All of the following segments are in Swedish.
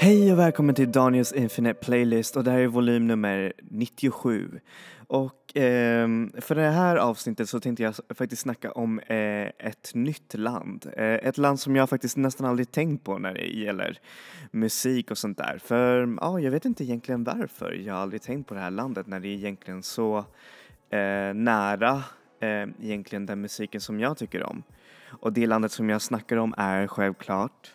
Hej och välkommen till Daniels Infinite Playlist och det här är volym nummer 97. Och eh, för det här avsnittet så tänkte jag faktiskt snacka om eh, ett nytt land. Eh, ett land som jag faktiskt nästan aldrig tänkt på när det gäller musik och sånt där. För ja, jag vet inte egentligen varför jag aldrig tänkt på det här landet när det är egentligen så eh, nära eh, egentligen den musiken som jag tycker om. Och det landet som jag snackar om är självklart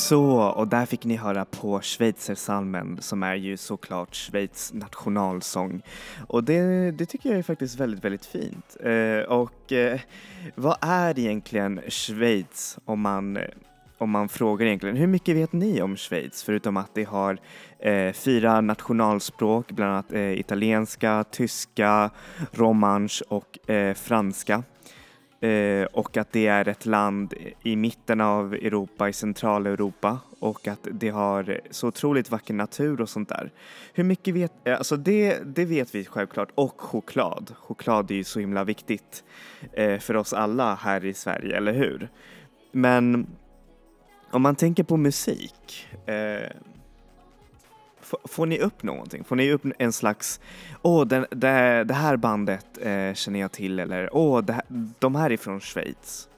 Så, och där fick ni höra på Schweizersalmen som är ju såklart Schweiz nationalsång. Och det, det tycker jag är faktiskt väldigt, väldigt fint. Eh, och eh, vad är egentligen Schweiz om man om man frågar egentligen, hur mycket vet ni om Schweiz? Förutom att det har eh, fyra nationalspråk, bland annat eh, italienska, tyska, romansch och eh, franska. Eh, och att det är ett land i mitten av Europa, i Centraleuropa och att det har så otroligt vacker natur och sånt där. Hur mycket vet, eh, alltså det, det vet vi självklart och choklad. Choklad är ju så himla viktigt eh, för oss alla här i Sverige, eller hur? Men om man tänker på musik eh, får ni upp någonting? Får ni upp en slags, åh, det, det, det här bandet eh, känner jag till eller åh, det, de här är från Schweiz.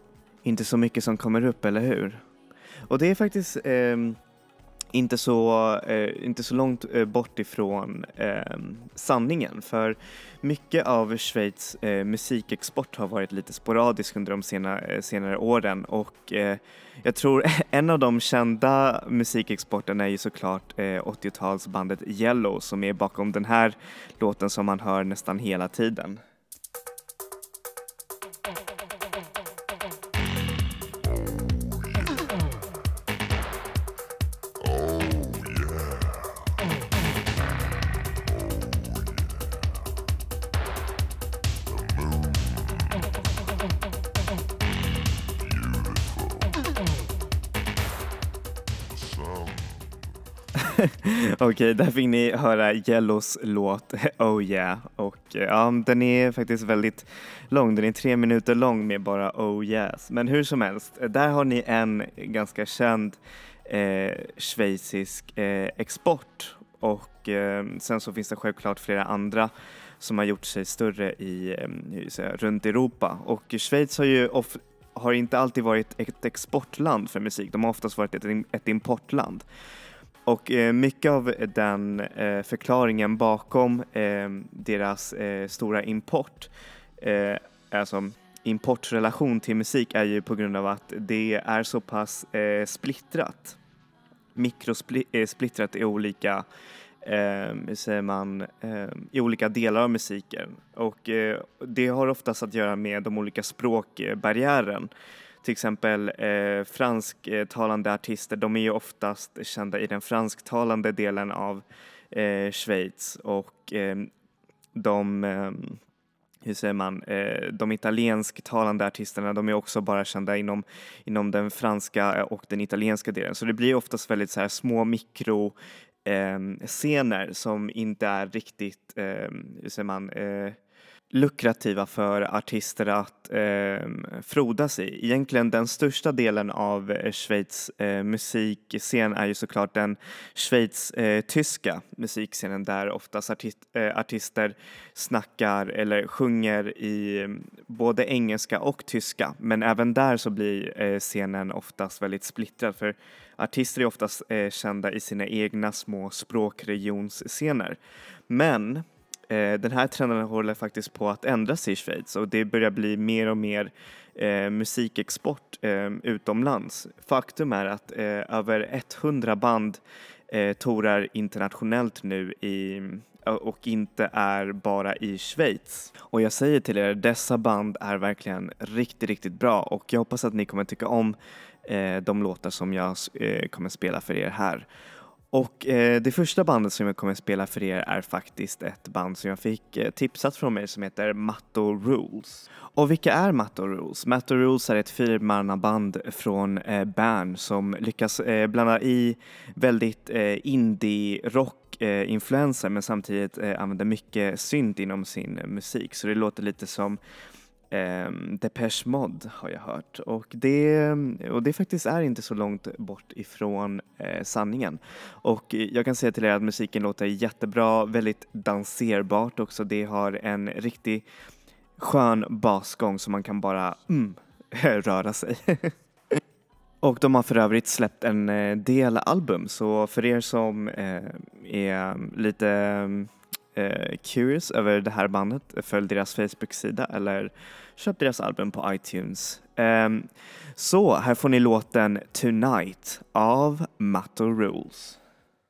Inte så mycket som kommer upp, eller hur? Och det är faktiskt eh, inte så, eh, inte så långt eh, bort ifrån eh, sanningen för mycket av Schweiz eh, musikexport har varit lite sporadisk under de sena, eh, senare åren och eh, jag tror en av de kända musikexporterna är ju såklart eh, 80-talsbandet Yellow som är bakom den här låten som man hör nästan hela tiden. Okej, okay, där fick ni höra Yellows låt Oh yeah och eh, ja, den är faktiskt väldigt lång. Den är tre minuter lång med bara Oh yes. Men hur som helst, eh, där har ni en ganska känd eh, schweizisk eh, export och eh, sen så finns det självklart flera andra som har gjort sig större i, eh, säga, runt Europa och Schweiz har ju of, har inte alltid varit ett exportland för musik. De har oftast varit ett, ett importland. Och eh, mycket av den eh, förklaringen bakom eh, deras eh, stora import, eh, alltså importrelation till musik är ju på grund av att det är så pass eh, splittrat, mikrosplittrat i olika hur säger man, i olika delar av musiken. Och det har oftast att göra med de olika språkbarriären till exempel eh, fransktalande artister, de är ju oftast kända i den fransktalande delen av eh, Schweiz och eh, de, eh, hur säger man, eh, de italiensktalande artisterna de är också bara kända inom, inom den franska eh, och den italienska delen. Så det blir oftast väldigt så här små mikro eh, scener som inte är riktigt, eh, hur säger man, eh, lukrativa för artister att eh, frodas i. Egentligen den största delen av eh, Schweiz eh, musikscen är ju såklart den Schweiz-tyska eh, musikscenen där oftast artist, eh, artister snackar eller sjunger i ehm, både engelska och tyska. Men även där så blir eh, scenen oftast väldigt splittrad för artister är oftast eh, kända i sina egna små språkregionsscener. Men Eh, den här trenden håller faktiskt på att ändras i Schweiz och det börjar bli mer och mer eh, musikexport eh, utomlands. Faktum är att eh, över 100 band eh, tourar internationellt nu i, eh, och inte är bara i Schweiz. Och jag säger till er, dessa band är verkligen riktigt, riktigt bra och jag hoppas att ni kommer tycka om eh, de låtar som jag eh, kommer spela för er här. Och eh, det första bandet som jag kommer spela för er är faktiskt ett band som jag fick eh, tipsat från mig som heter Matto Rules. Och vilka är Matto Rules? Matto Rules är ett fyrmannaband från eh, Bern som lyckas eh, blanda i väldigt eh, indie-rock eh, influenser men samtidigt eh, använder mycket synt inom sin eh, musik så det låter lite som eh, Depeche Mode har jag hört och det, och det faktiskt är inte så långt bort ifrån eh, sanningen. Och jag kan säga till er att musiken låter jättebra, väldigt danserbart också. Det har en riktig skön basgång så man kan bara mm, röra sig. Och de har för övrigt släppt en eh, del album så för er som eh, är lite mm, eh, curious över det här bandet, följ deras Facebook-sida eller köp deras album på iTunes. Um, så här får ni låten Tonight av Matto Rules.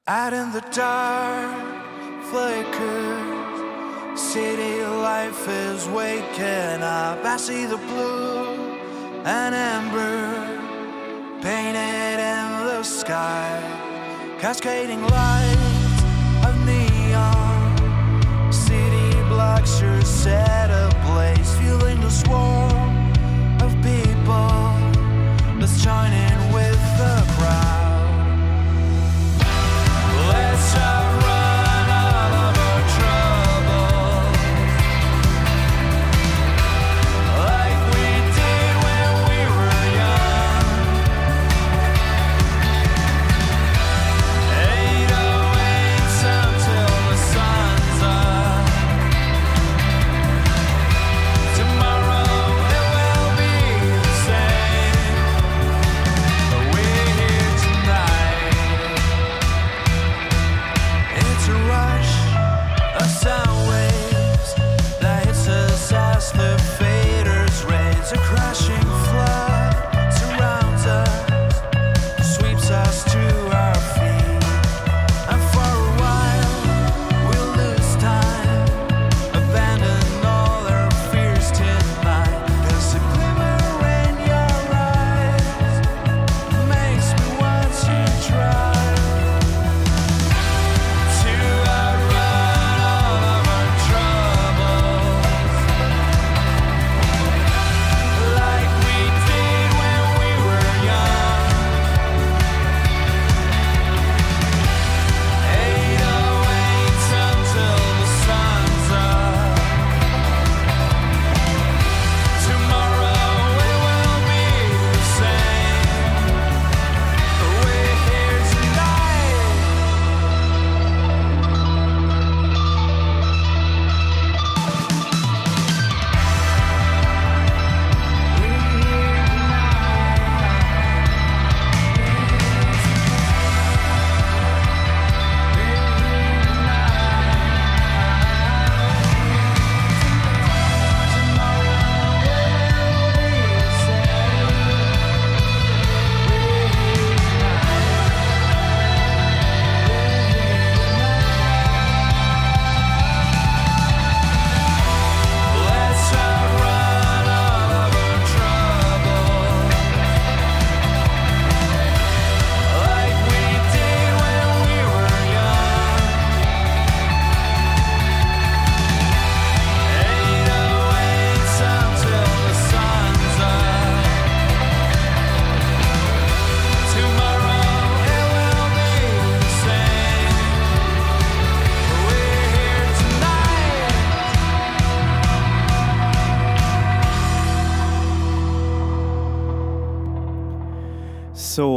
Out in the dark flickers City life is waking up I see the blue and amber Painted in the sky Cascading light set ablaze Feeling the swarm of people Let's join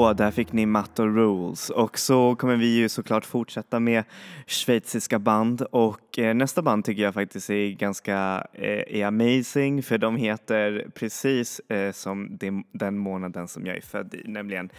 Så, där fick ni Matto Rules. Och så kommer vi ju såklart fortsätta med schweiziska band. Och eh, nästa band tycker jag faktiskt är ganska eh, är amazing för de heter precis eh, som de, den månaden som jag är född i, nämligen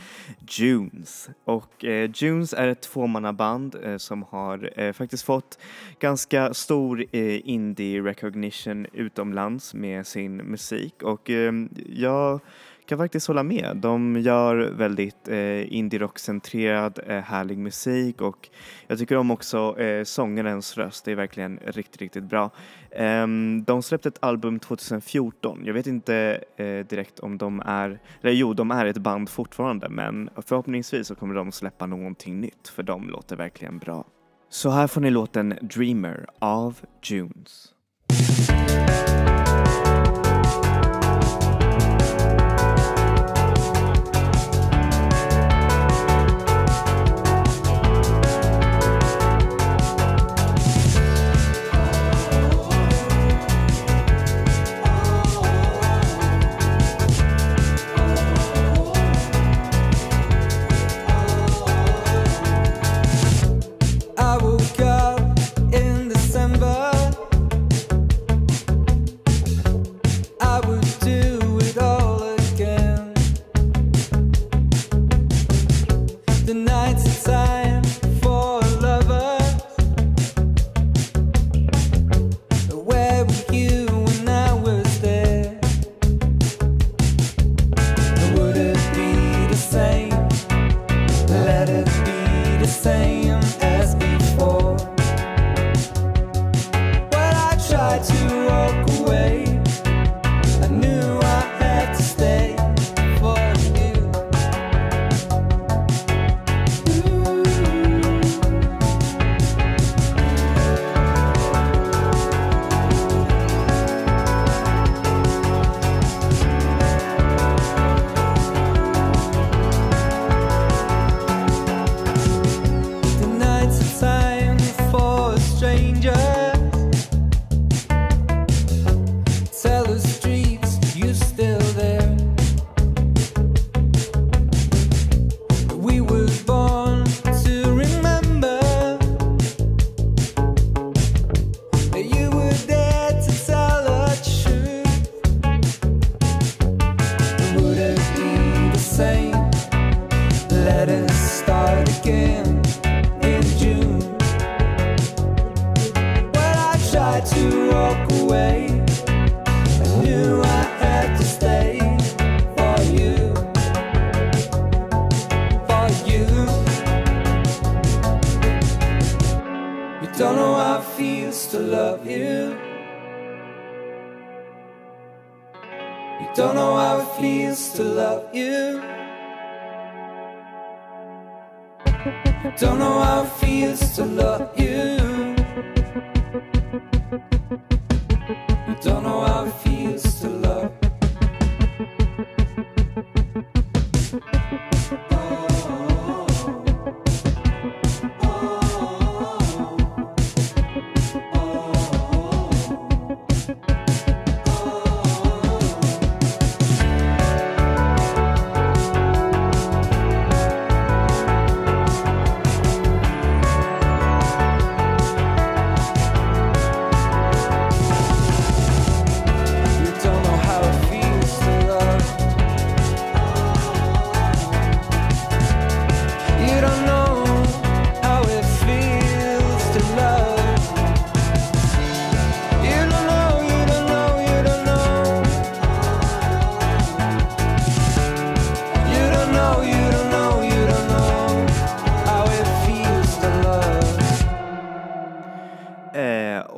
Junes. Och eh, Junes är ett tvåmannaband eh, som har eh, faktiskt fått ganska stor eh, indie recognition utomlands med sin musik. Och eh, jag kan faktiskt hålla med. De gör väldigt eh, indie-rock-centrerad eh, härlig musik och jag tycker om också eh, sångarens röst. Det är verkligen riktigt, riktigt bra. Eh, de släppte ett album 2014. Jag vet inte eh, direkt om de är, eller jo, de är ett band fortfarande men förhoppningsvis så kommer de släppa någonting nytt för de låter verkligen bra. Så här får ni låten Dreamer av Junes. Don't know how it feels to love you. Don't know how it feels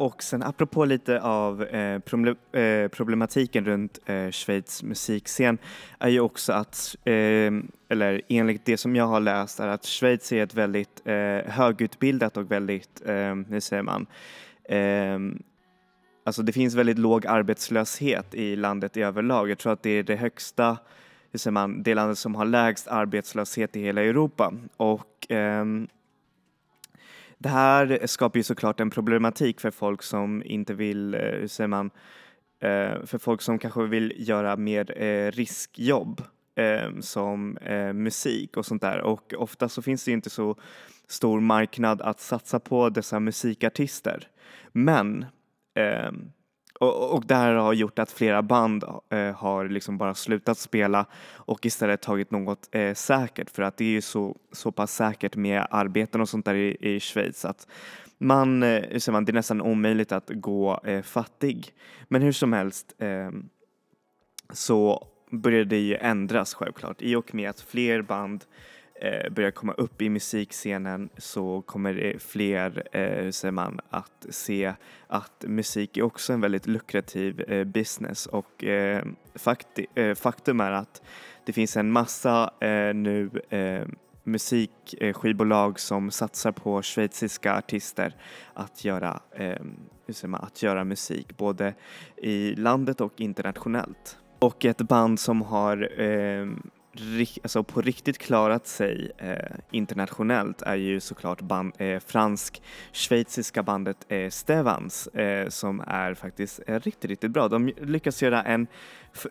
och sen apropå lite av eh, problem, eh, problematiken runt eh, Schweiz musikscen är ju också att, eh, eller enligt det som jag har läst, är att Schweiz är ett väldigt eh, högutbildat och väldigt, eh, hur säger man, eh, alltså det finns väldigt låg arbetslöshet i landet i överlag. Jag tror att det är det högsta, hur säger man, det landet som har lägst arbetslöshet i hela Europa. Och ehm, det här skapar ju såklart en problematik för folk som inte vill, eh, hur säger man, eh, för folk som kanske vill göra mer eh, riskjobb som musik och sånt där och ofta så finns det ju inte så stor marknad att satsa på dessa musikartister. Men och, och det här har gjort att flera band eh, har liksom bara slutat spela och istället tagit något eh, säkert för att det är ju så, så pass säkert med arbeten och sånt där i, i Schweiz att man, eh, hur säger man, det är nästan omöjligt att gå eh, fattig. Men hur som helst eh, så började det ju ändras självklart i och med att fler band eh, börjar komma upp i musikscenen så kommer det fler, eh, hur säger man, att se att musik är också en väldigt lukrativ eh, business och eh, fakti, eh, faktum är att det finns en massa eh, nu eh, musikskivbolag som satsar på schweiziska artister att göra, eh, hur säger man, att göra musik både i landet och internationellt. Och ett band som har eh, alltså på riktigt klarat sig eh, internationellt är ju såklart band, eh, fransk-schweiziska bandet eh, Stevans eh, som är faktiskt eh, riktigt, riktigt bra. De lyckas göra en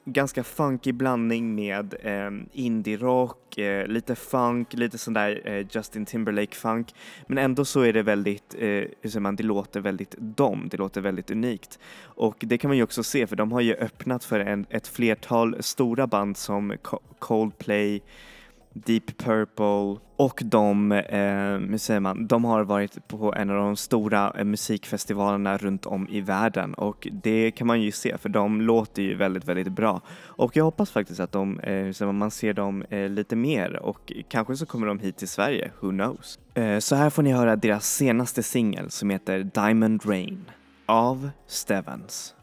ganska funky blandning med eh, indie-rock, eh, lite funk, lite sån där eh, Justin Timberlake-funk men ändå så är det väldigt, eh, hur säger man, det låter väldigt dom, det låter väldigt unikt. Och det kan man ju också se för de har ju öppnat för en, ett flertal stora band som Coldplay, Deep Purple och de, eh, hur säger man, de har varit på en av de stora eh, musikfestivalerna runt om i världen och det kan man ju se för de låter ju väldigt, väldigt bra. Och jag hoppas faktiskt att de, eh, hur säger man, man ser dem eh, lite mer och kanske så kommer de hit till Sverige, who knows. Eh, så här får ni höra deras senaste singel som heter Diamond Rain av Stevens.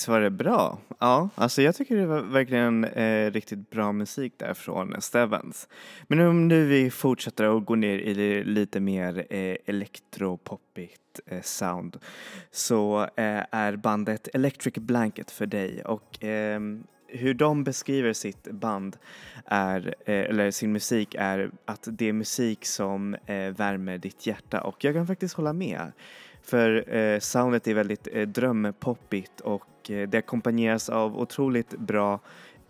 Visst var det bra? Ja, alltså jag tycker det var verkligen eh, riktigt bra musik där från Stevens. Men om nu vi fortsätter och går ner i det lite mer eh, elektropoppigt eh, sound så eh, är bandet Electric Blanket för dig och ehm, hur de beskriver sitt band är, eh, eller sin musik är att det är musik som eh, värmer ditt hjärta och jag kan faktiskt hålla med. För eh, soundet är väldigt eh, drömpoppigt och eh, det ackompanjeras av otroligt bra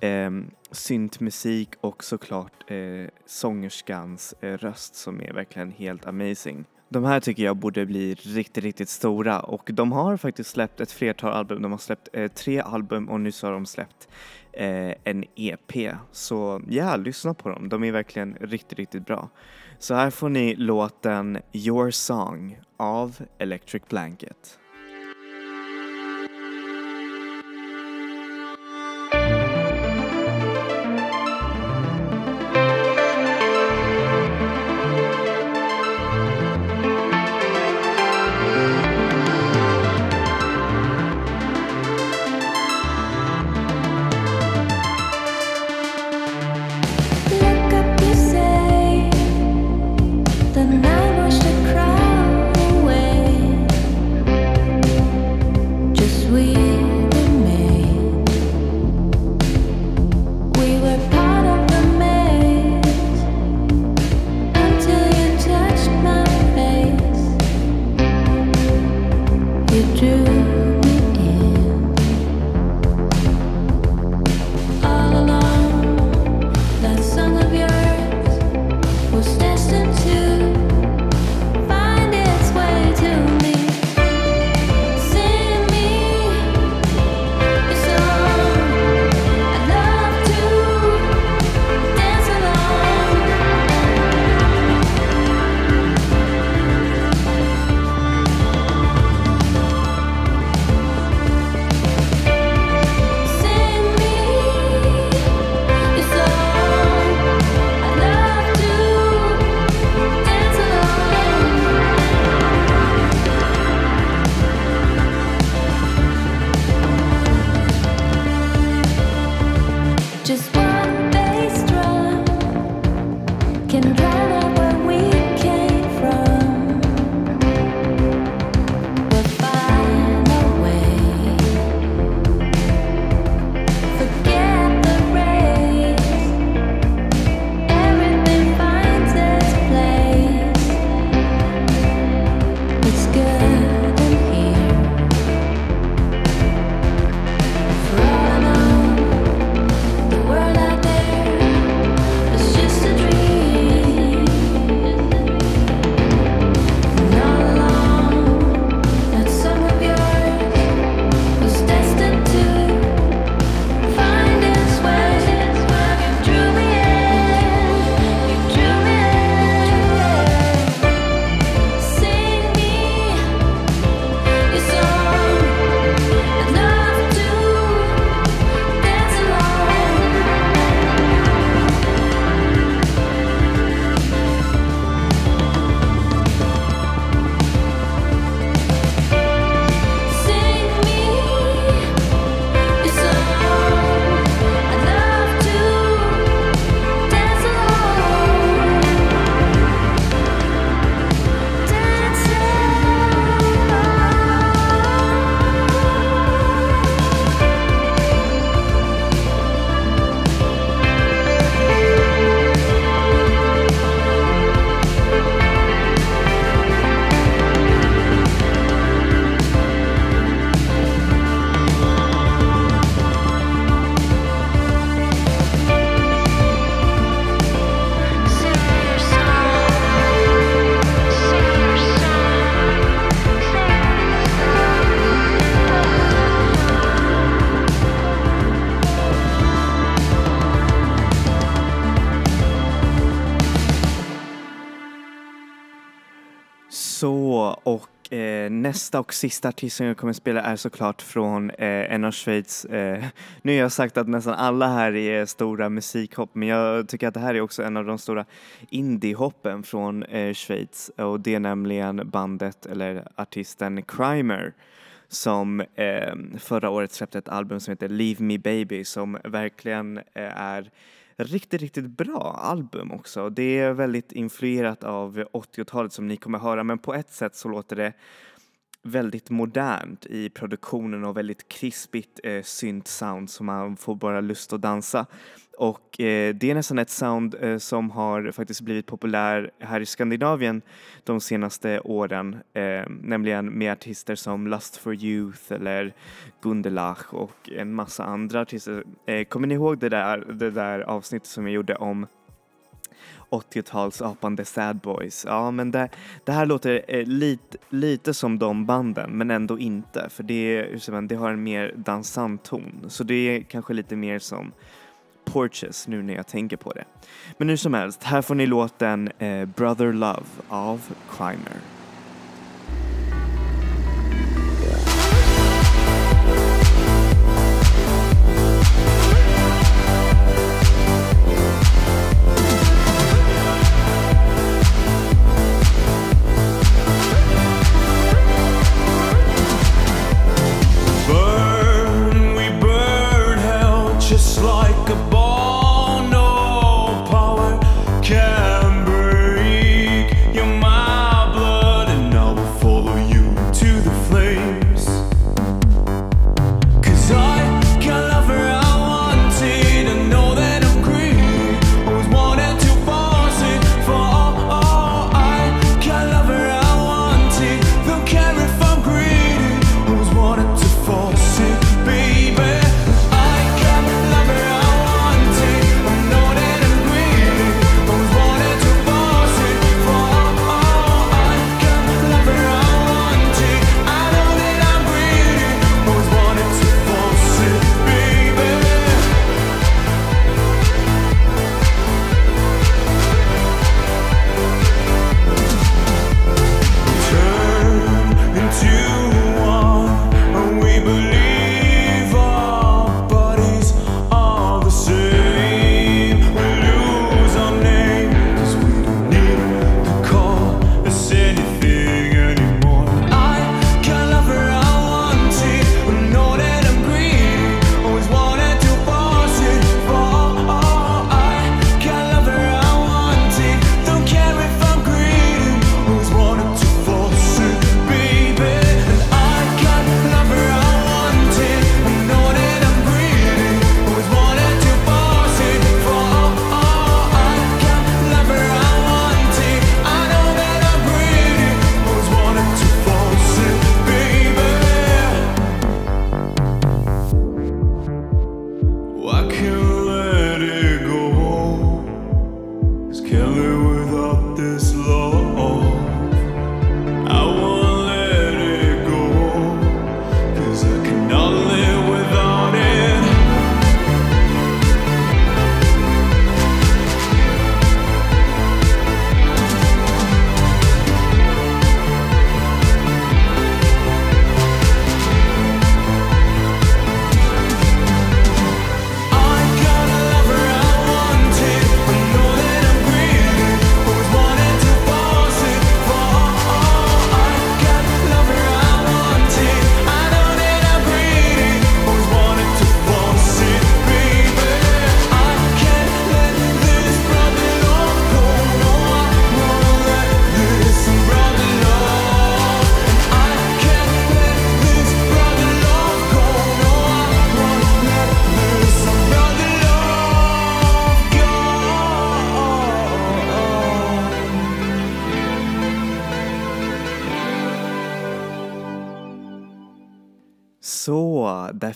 eh, syntmusik och såklart eh, sångerskans eh, röst som är verkligen helt amazing. De här tycker jag borde bli riktigt, riktigt stora och de har faktiskt släppt ett flertal album. De har släppt eh, tre album och nyss har de släppt eh, en EP. Så ja, lyssna på dem. De är verkligen riktigt, riktigt bra. Så här får ni låten Your Song av Electric Blanket. Nästa och sista artist som jag kommer spela är såklart från eh, en av Schweiz. Eh, nu har jag sagt att nästan alla här är stora musikhopp, men jag tycker att det här är också en av de stora indiehoppen från eh, Schweiz och det är nämligen bandet eller artisten Crimer som eh, förra året släppte ett album som heter Leave Me Baby som verkligen eh, är riktigt, riktigt bra album också. Det är väldigt influerat av 80-talet som ni kommer höra men på ett sätt så låter det väldigt modernt i produktionen och väldigt krispigt eh, synt sound så man får bara lust att dansa. Och eh, det är nästan ett sound eh, som har faktiskt blivit populär här i Skandinavien de senaste åren, eh, nämligen med artister som Lust for Youth eller Gundelach och en massa andra artister. Eh, kommer ni ihåg det där, det där avsnittet som jag gjorde om 80-talsapande Sad Boys. Ja, men det, det här låter eh, lite, lite som de banden, men ändå inte, för det, man, det har en mer dansant ton. Så det är kanske lite mer som Porches nu när jag tänker på det. Men hur som helst, här får ni låten eh, Brother Love av Climber.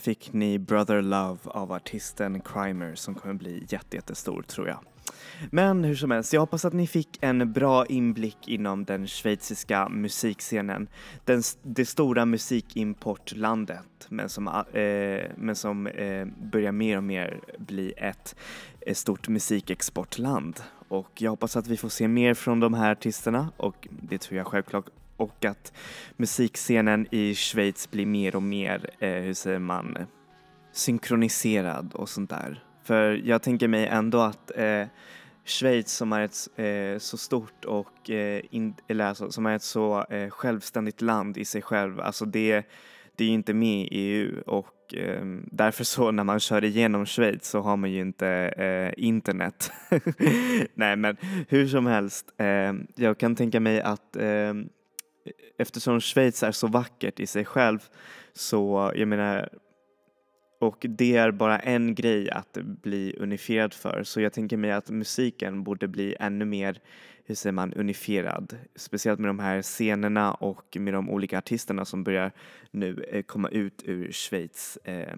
Fick ni Brother Love av artisten Crimer som kommer bli jättestor tror jag. Men hur som helst, jag hoppas att ni fick en bra inblick inom den schweiziska musikscenen. Den, det stora musikimportlandet, men som, eh, men som eh, börjar mer och mer bli ett, ett stort musikexportland. Och jag hoppas att vi får se mer från de här artisterna och det tror jag självklart och att musikscenen i Schweiz blir mer och mer, eh, hur säger man, synkroniserad och sånt där. För jag tänker mig ändå att eh, Schweiz som är ett eh, så stort och eh, in, eller alltså, som är ett så eh, självständigt land i sig själv, alltså det, det är ju inte med i EU och eh, därför så när man kör igenom Schweiz så har man ju inte eh, internet. Nej men hur som helst, eh, jag kan tänka mig att eh, eftersom Schweiz är så vackert i sig själv så jag menar och det är bara en grej att bli unifierad för så jag tänker mig att musiken borde bli ännu mer, hur säger man, unifierad. Speciellt med de här scenerna och med de olika artisterna som börjar nu eh, komma ut ur Schweiz, eh,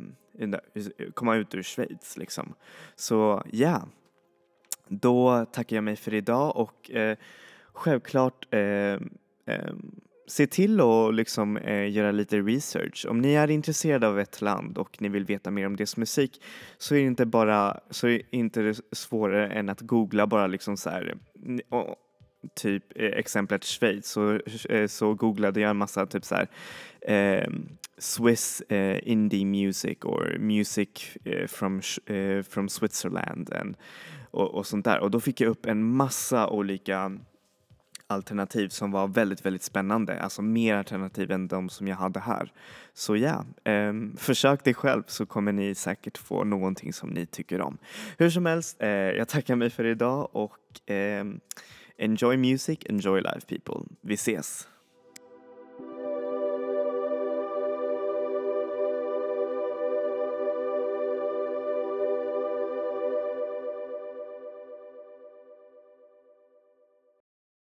komma ut ur Schweiz liksom. Så ja, då tackar jag mig för idag och eh, självklart eh, eh, se till att liksom, eh, göra lite research. Om ni är intresserade av ett land och ni vill veta mer om dess musik så är det inte bara så är det inte svårare än att googla bara liksom så här och, typ eh, exemplet Schweiz så, eh, så googlade jag en massa typ så här eh, Swiss eh, indie music or music eh, from, eh, from Switzerland and, och, och sånt där och då fick jag upp en massa olika alternativ som var väldigt, väldigt spännande. Alltså mer alternativ än de som jag hade här. Så ja, ehm, försök det själv så kommer ni säkert få någonting som ni tycker om. Hur som helst, eh, jag tackar mig för idag och ehm, enjoy music, enjoy life people. Vi ses!